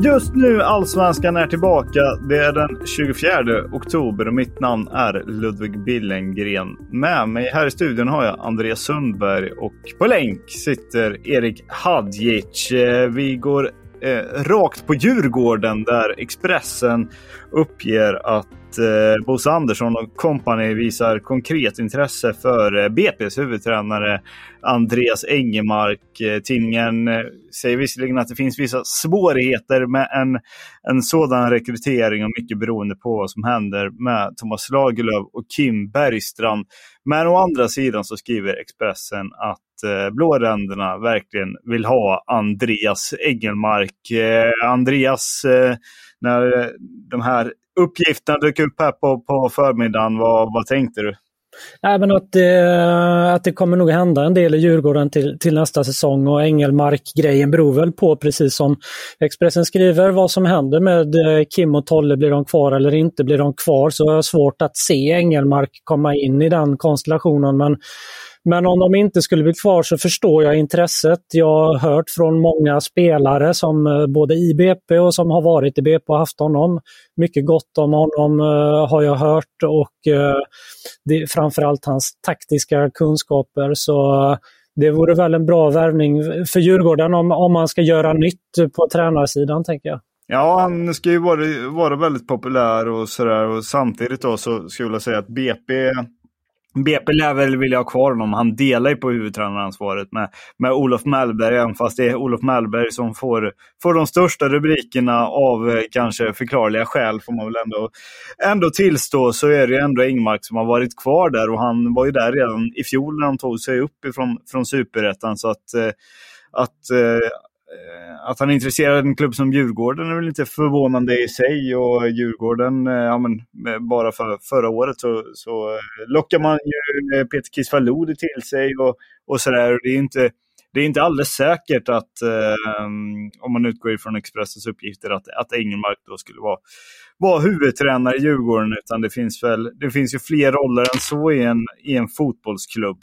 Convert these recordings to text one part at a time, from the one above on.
Just nu Allsvenskan är tillbaka. Det är den 24 oktober och mitt namn är Ludvig Billengren. Med mig här i studion har jag Andreas Sundberg och på länk sitter Erik Hadjic. Eh, vi går eh, rakt på Djurgården där Expressen uppger att eh, Bosse Andersson och kompani visar konkret intresse för eh, BP's huvudtränare Andreas Engemark. Eh, tidningen eh, säger visserligen att det finns vissa svårigheter med en, en sådan rekrytering och mycket beroende på vad som händer med Thomas Lagerlöf och Kim Bergstrand. Men å andra sidan så skriver Expressen att eh, blåränderna verkligen vill ha Andreas Engelmark. Eh, Andreas, eh, när de här uppgifterna dök upp här på, på förmiddagen, vad, vad tänkte du? Nej, men att, det, att det kommer nog hända en del i Djurgården till, till nästa säsong och Engelmark-grejen beror väl på, precis som Expressen skriver, vad som händer med eh, Kim och Tolle. Blir de kvar eller inte? Blir de kvar så är det svårt att se Engelmark komma in i den konstellationen. Men men om de inte skulle bli kvar så förstår jag intresset. Jag har hört från många spelare som eh, både i BP och som har varit i BP och haft honom. Mycket gott om honom eh, har jag hört och eh, det, framförallt hans taktiska kunskaper. Så det vore väl en bra värvning för Djurgården om, om man ska göra nytt på tränarsidan, tänker jag. Ja, han ska ju vara, vara väldigt populär och sådär. Och samtidigt då så skulle jag säga att BP BP lär väl vilja ha kvar honom. Han delar ju på huvudtränaransvaret med, med Olof Mellberg, även fast det är Olof Mellberg som får, får de största rubrikerna av eh, kanske förklarliga skäl, får man väl ändå, ändå tillstå, så är det ju ändå Engmark som har varit kvar där och han var ju där redan i fjol när de tog sig upp ifrån, från superettan. Så att, eh, att eh, Eh, att han är intresserad av en klubb som Djurgården är väl inte förvånande i sig. Och Djurgården, eh, ja, men, eh, bara för, förra året så, så lockar man ju Peter Kisvalodi till sig och, och sådär. Det är inte, det är inte alldeles säkert att, eh, om man utgår ifrån Expressens uppgifter, att, att Engelmark då skulle vara, vara huvudtränare i Djurgården. Utan det finns, väl, det finns ju fler roller än så i en, i en fotbollsklubb.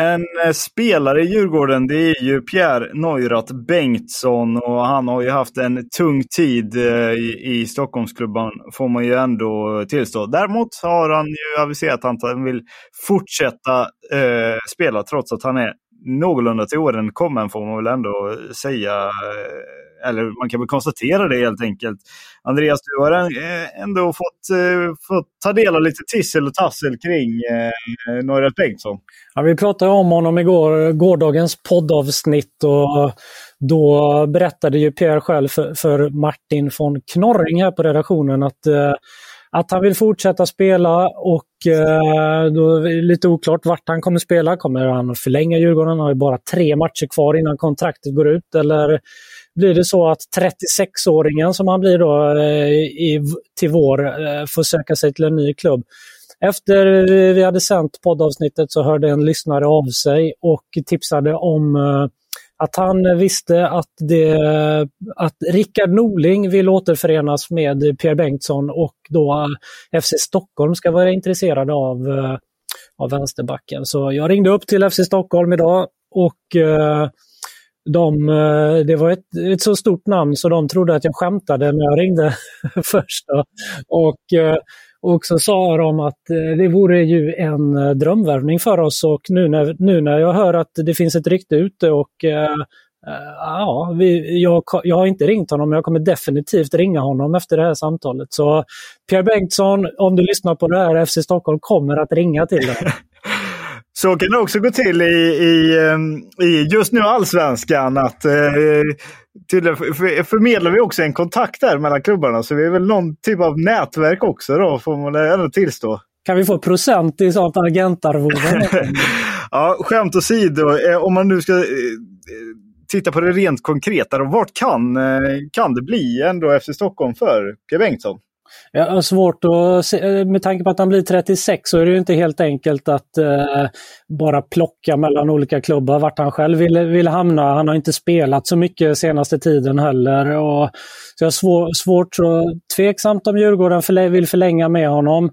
En eh, spelare i Djurgården det är ju Pierre Neurath Bengtsson och han har ju haft en tung tid eh, i, i Stockholmsklubban får man ju ändå tillstå. Däremot har han ju aviserat att han vill fortsätta eh, spela trots att han är någorlunda till åren kommen får man väl ändå säga. Eller man kan väl konstatera det helt enkelt. Andreas, du har eh, ändå fått, eh, fått ta del av lite tissel och tassel kring eh, Bengtsson. Ja, vi pratade om honom igår, gårdagens poddavsnitt och då berättade ju Pierre själv för, för Martin von Knorring här på redaktionen att, eh, att han vill fortsätta spela och eh, då är det lite oklart vart han kommer spela. Kommer han förlänga Djurgården? Han har ju bara tre matcher kvar innan kontraktet går ut. Eller blir det så att 36-åringen som han blir då eh, i, till vår eh, får söka sig till en ny klubb? Efter vi hade sänt poddavsnittet så hörde en lyssnare av sig och tipsade om eh, att han eh, visste att, det, att Rickard Norling vill återförenas med Pierre Bengtsson och då eh, FC Stockholm ska vara intresserade av, eh, av vänsterbacken. Så jag ringde upp till FC Stockholm idag och de, det var ett, ett, så stort namn så de trodde att jag skämtade när jag ringde först. Och och så sa de att eh, det vore ju en eh, drömvärvning för oss och nu när, nu när jag hör att det finns ett rykte ute och äh, ja, vi, jag, jag har inte ringt honom men jag kommer definitivt ringa honom efter det här samtalet. Så Pierre Bengtsson, om du lyssnar på det här, FC Stockholm kommer att ringa till dig. Så kan det också gå till i, i, i just nu allsvenskan. Att, eh, tydligen förmedlar vi också en kontakt där mellan klubbarna. Så vi är väl någon typ av nätverk också då, får man ändå tillstå. Kan vi få procent i sånt agentarvode? ja, skämt åsido. Eh, om man nu ska eh, titta på det rent konkreta, då, vart kan, kan det bli ändå efter Stockholm för Pierre Bengtsson? Jag har svårt att se, eh, med tanke på att han blir 36 så är det ju inte helt enkelt att eh, bara plocka mellan olika klubbar vart han själv vill, vill hamna. Han har inte spelat så mycket senaste tiden heller. Och, så jag har svår, svårt, och tveksamt om Djurgården förlä, vill förlänga med honom.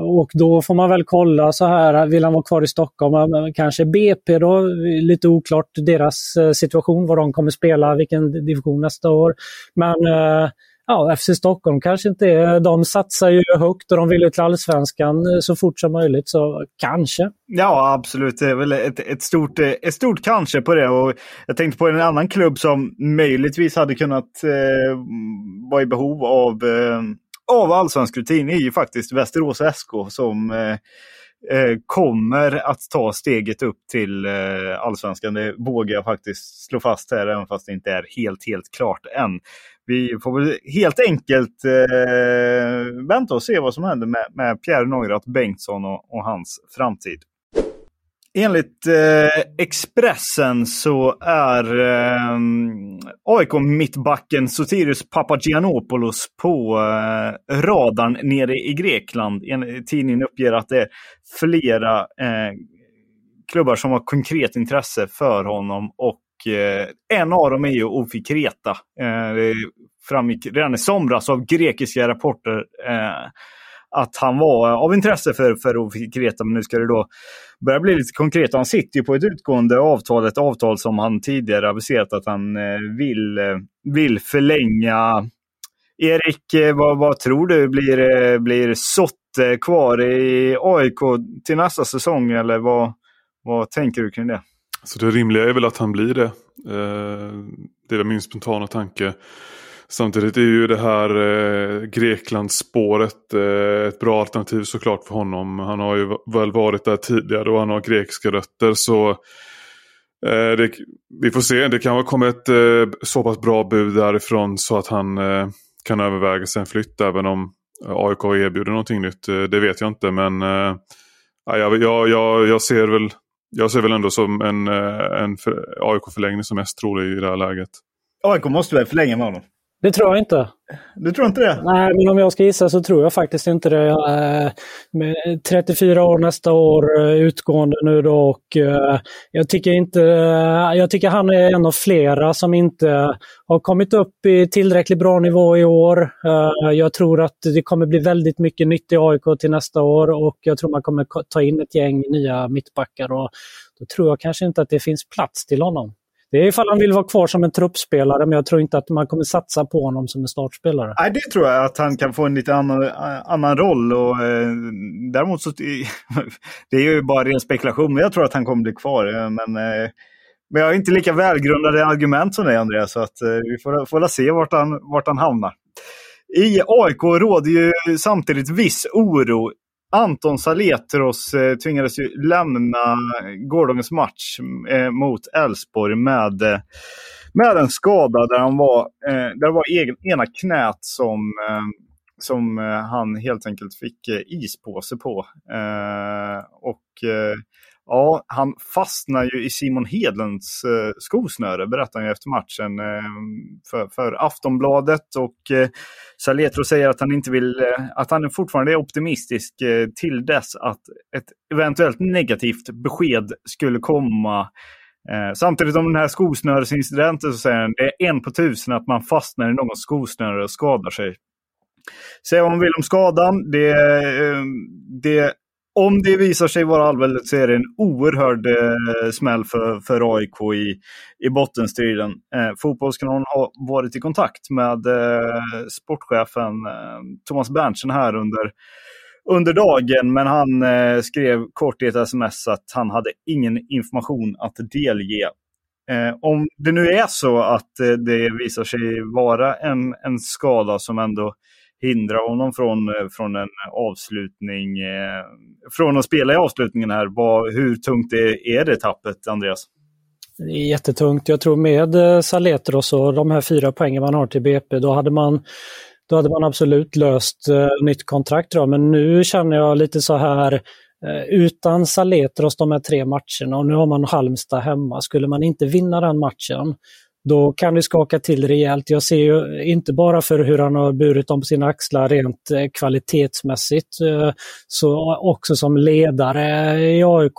Och då får man väl kolla så här, vill han vara kvar i Stockholm? Kanske BP då, lite oklart deras eh, situation, var de kommer spela, vilken division nästa år. Men eh, ja, FC Stockholm kanske inte är... De satsar ju högt och de vill ju till allsvenskan eh, så fort som möjligt, så kanske. Ja, absolut. Det är väl ett, ett, stort, eh, ett stort kanske på det. Och jag tänkte på en annan klubb som möjligtvis hade kunnat eh, vara i behov av, eh, av allsvensk rutin är ju faktiskt Västerås SK som eh, eh, kommer att ta steget upp till allsvenskan. Det vågar jag faktiskt slå fast här, även fast det inte är helt, helt klart än. Vi får väl helt enkelt eh, vänta och se vad som händer med, med Pierre Neurath Bengtsson och, och hans framtid. Enligt eh, Expressen så är eh, AIK-mittbacken Sotirios Papagiannopoulos på eh, radarn nere i Grekland. En, tidningen uppger att det är flera eh, klubbar som har konkret intresse för honom och eh, en av dem är ju Ofi Kreta. Eh, det framgick redan i somras av grekiska rapporter eh, att han var av intresse för, för Ofi Kreta, men nu ska det då börja bli lite konkret. Han sitter ju på ett utgående avtal, ett avtal som han tidigare aviserat att han eh, vill, vill förlänga. Erik, vad, vad tror du? Blir, blir Sotte kvar i AIK till nästa säsong eller vad, vad tänker du kring det? Så det rimliga är väl att han blir det. Eh, det är min spontana tanke. Samtidigt är ju det här eh, Greklandsspåret eh, ett bra alternativ såklart för honom. Han har ju väl varit där tidigare och han har grekiska rötter. Så eh, det, vi får se, det kan väl komma ett eh, så pass bra bud därifrån så att han eh, kan överväga sig en flytt även om eh, AIK erbjuder någonting nytt. Eh, det vet jag inte men eh, jag, jag, jag, jag, ser väl jag ser väl ändå som en, eh, en AIK-förlängning som mest trolig i det här läget. AIK måste väl förlänga med honom? Det tror jag inte. Du tror inte det? Nej, men om jag ska gissa så tror jag faktiskt inte det. Eh, med 34 år nästa år, eh, utgående nu då och eh, jag tycker inte... Jag tycker han är en av flera som inte har kommit upp i tillräckligt bra nivå i år. Jag tror att det kommer bli väldigt mycket nytt i AIK till nästa år och jag tror man kommer ta in ett gäng nya mittbackar och då tror jag kanske inte att det finns plats till honom. Det är ifall han vill vara kvar som en truppspelare, men jag tror inte att man kommer satsa på honom som en startspelare. Nej, det tror jag att han kan få en lite annan, eh, annan roll. Och, eh, däremot så, det är ju bara ren spekulation, men jag tror att han kommer bli kvar. Eh, men, eh, men jag har inte lika välgrundade argument som dig, Andreas, så att, eh, vi får, får se vart han, vart han hamnar. I AIK råder ju samtidigt viss oro Anton Saletros eh, tvingades ju lämna gårdagens match eh, mot Elfsborg med, eh, med en skada där han var, eh, där det var egen, ena knät som, eh, som eh, han helt enkelt fick eh, ispåse på. Eh, och eh, Ja, han fastnar ju i Simon Hedlunds eh, skosnöre, berättar han ju efter matchen eh, för, för Aftonbladet. Och eh, Saletro säger att han inte vill, eh, att han fortfarande är optimistisk eh, till dess att ett eventuellt negativt besked skulle komma. Eh, samtidigt om den här skosnöresincidenten så säger han det är en på tusen att man fastnar i någon skosnöre och skadar sig. Säga vad man vill om skadan. Det, eh, det om det visar sig vara allvarligt så är det en oerhörd eh, smäll för, för AIK i, i bottenstriden. Eh, Fotbollskanalen har varit i kontakt med eh, sportchefen eh, Thomas Berntsen här under, under dagen, men han eh, skrev kort i ett sms att han hade ingen information att delge. Eh, om det nu är så att eh, det visar sig vara en, en skada som ändå hindra honom från, eh, från en avslutning, eh, från att spela i avslutningen här. Vad, hur tungt är, är det tappet, Andreas? Det är jättetungt. Jag tror med eh, Saletros och de här fyra poängen man har till BP, då hade man då hade man absolut löst uh, nytt kontrakt. Då. Men nu känner jag lite så här, uh, utan Saletros de här tre matcherna och nu har man Halmstad hemma. Skulle man inte vinna den matchen, då kan det skaka till rejält. Jag ser ju inte bara för hur han har burit dem på sina axlar rent eh, kvalitetsmässigt, eh, så också som ledare i AIK.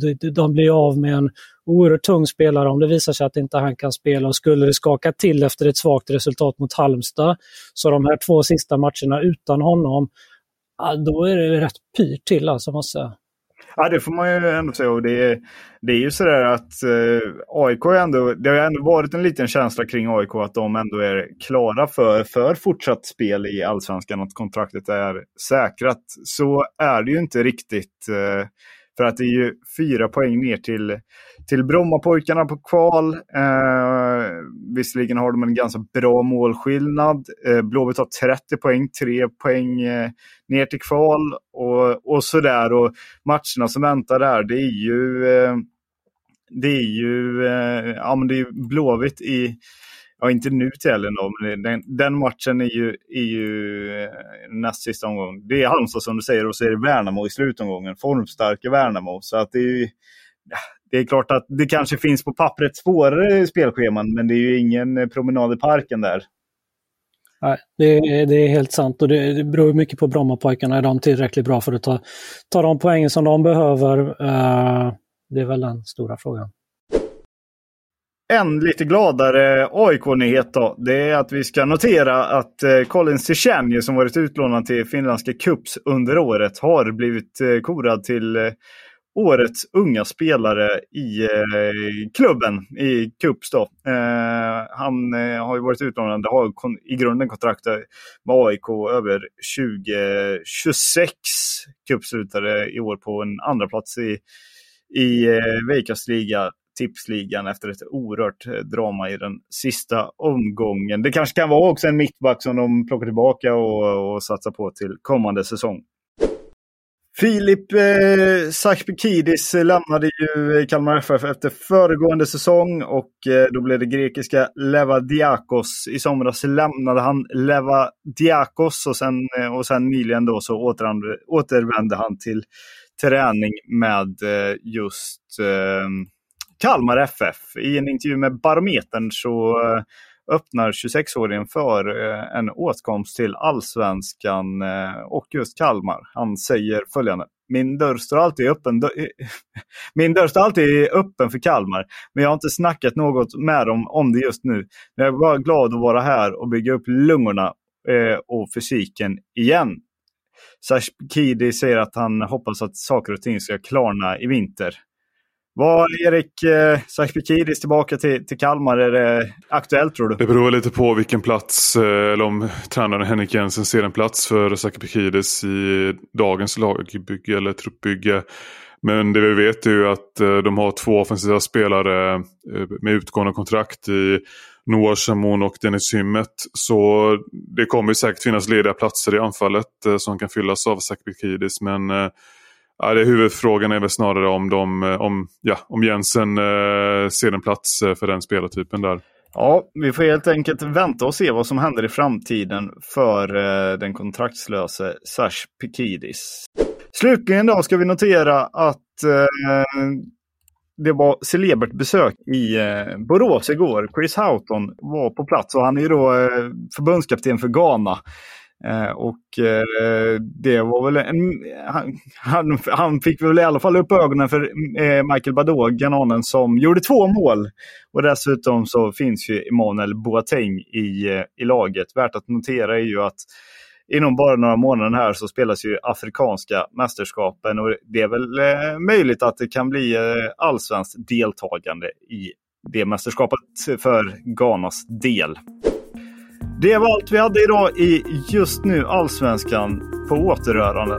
De, de blir av med en oerhört tung spelare om det visar sig att inte han kan spela. Och skulle det skaka till efter ett svagt resultat mot Halmstad, så de här två sista matcherna utan honom, då är det rätt pyrt till alltså, måste jag säga. Ja, det får man ju ändå säga. Och det, är, det är ju sådär att eh, AIK ändå, det har ändå varit en liten känsla kring AIK att de ändå är klara för, för fortsatt spel i allsvenskan, att kontraktet är säkrat. Så är det ju inte riktigt. Eh, för att det är ju fyra poäng ner till, till Brommapojkarna på kval. Eh, visserligen har de en ganska bra målskillnad. Eh, Blåvitt har 30 poäng, tre poäng eh, ner till kval och, och sådär. Och matcherna som väntar där, det är ju, eh, det är ju, eh, ja, men det är Blåvitt i Ja, inte nu till helgen då, men den, den, matchen är ju, är ju eh, näst sista omgången. Det är Halmstad som du säger och så är det Värnamo i slutomgången. Formstarka Värnamo. Så att det är ju, det är klart att det kanske finns på pappret svårare spelscheman, men det är ju ingen promenad i parken där. Nej, det är, det är helt sant och det, det beror mycket på Brommapojkarna. Är de tillräckligt bra för att ta, ta de poängen som de behöver? Uh, det är väl den stora frågan. En lite gladare AIK-nyhet då, det är att vi ska notera att eh, Colin Sichenje som varit utlånad till finländska Cups under året har blivit eh, korad till eh, årets unga spelare i eh, klubben i Cups. Då. Eh, han eh, har ju varit utlånad, har i grunden kontrakt med AIK över 2026. Cup slutade i år på en andra plats i, i Veikas liga tipsligan efter ett oerhört drama i den sista omgången. Det kanske kan vara också en mittback som de plockar tillbaka och, och satsar på till kommande säsong. Filip eh, Sakpikidis lämnade ju Kalmar FF efter föregående säsong och eh, då blev det grekiska Levadiakos. I somras lämnade han Levadiakos och sen, eh, och sen nyligen då så återvände han till träning med eh, just eh, Kalmar FF. I en intervju med Barometern så eh, öppnar 26-åringen för eh, en åtkomst till allsvenskan eh, och just Kalmar. Han säger följande. Min dörr står alltid öppen. Min dörr står alltid öppen för Kalmar, men jag har inte snackat något med dem om det just nu. Men jag är bara glad att vara här och bygga upp lungorna eh, och fysiken igen. Sashkidi säger att han hoppas att saker och ting ska klarna i vinter. Var Erik eh, Sakpikidis tillbaka till, till Kalmar? Är det aktuellt tror du? Det beror lite på vilken plats, eh, eller om tränaren Henrik Jensen ser en plats för Sakpikidis i dagens lagbygge eller truppbygge. Men det vi vet är ju att eh, de har två offensiva spelare eh, med utgående kontrakt i Noah Shamoun och Dennis Hymmet. Så det kommer säkert finnas lediga platser i anfallet eh, som kan fyllas av Sakpikidis. Men eh, Ja, det huvudfrågan är väl snarare om, de, eh, om, ja, om Jensen eh, ser en plats eh, för den spelartypen där. Ja, vi får helt enkelt vänta och se vad som händer i framtiden för eh, den kontraktslöse Sash Pikidis. Slutligen då ska vi notera att eh, det var celebert besök i eh, Borås igår. Chris Houghton var på plats och han är ju då eh, förbundskapten för Ghana. Eh, och eh, det var väl en, han, han, fick väl i alla fall upp ögonen för eh, Michael Badot, ghananen som gjorde två mål. Och dessutom så finns ju Emanuel Boateng i, eh, i laget. Värt att notera är ju att inom bara några månader här så spelas ju Afrikanska mästerskapen och det är väl eh, möjligt att det kan bli eh, allsvenskt deltagande i det mästerskapet för Ghanas del. Det var allt vi hade idag i Just nu Allsvenskan på återrörande.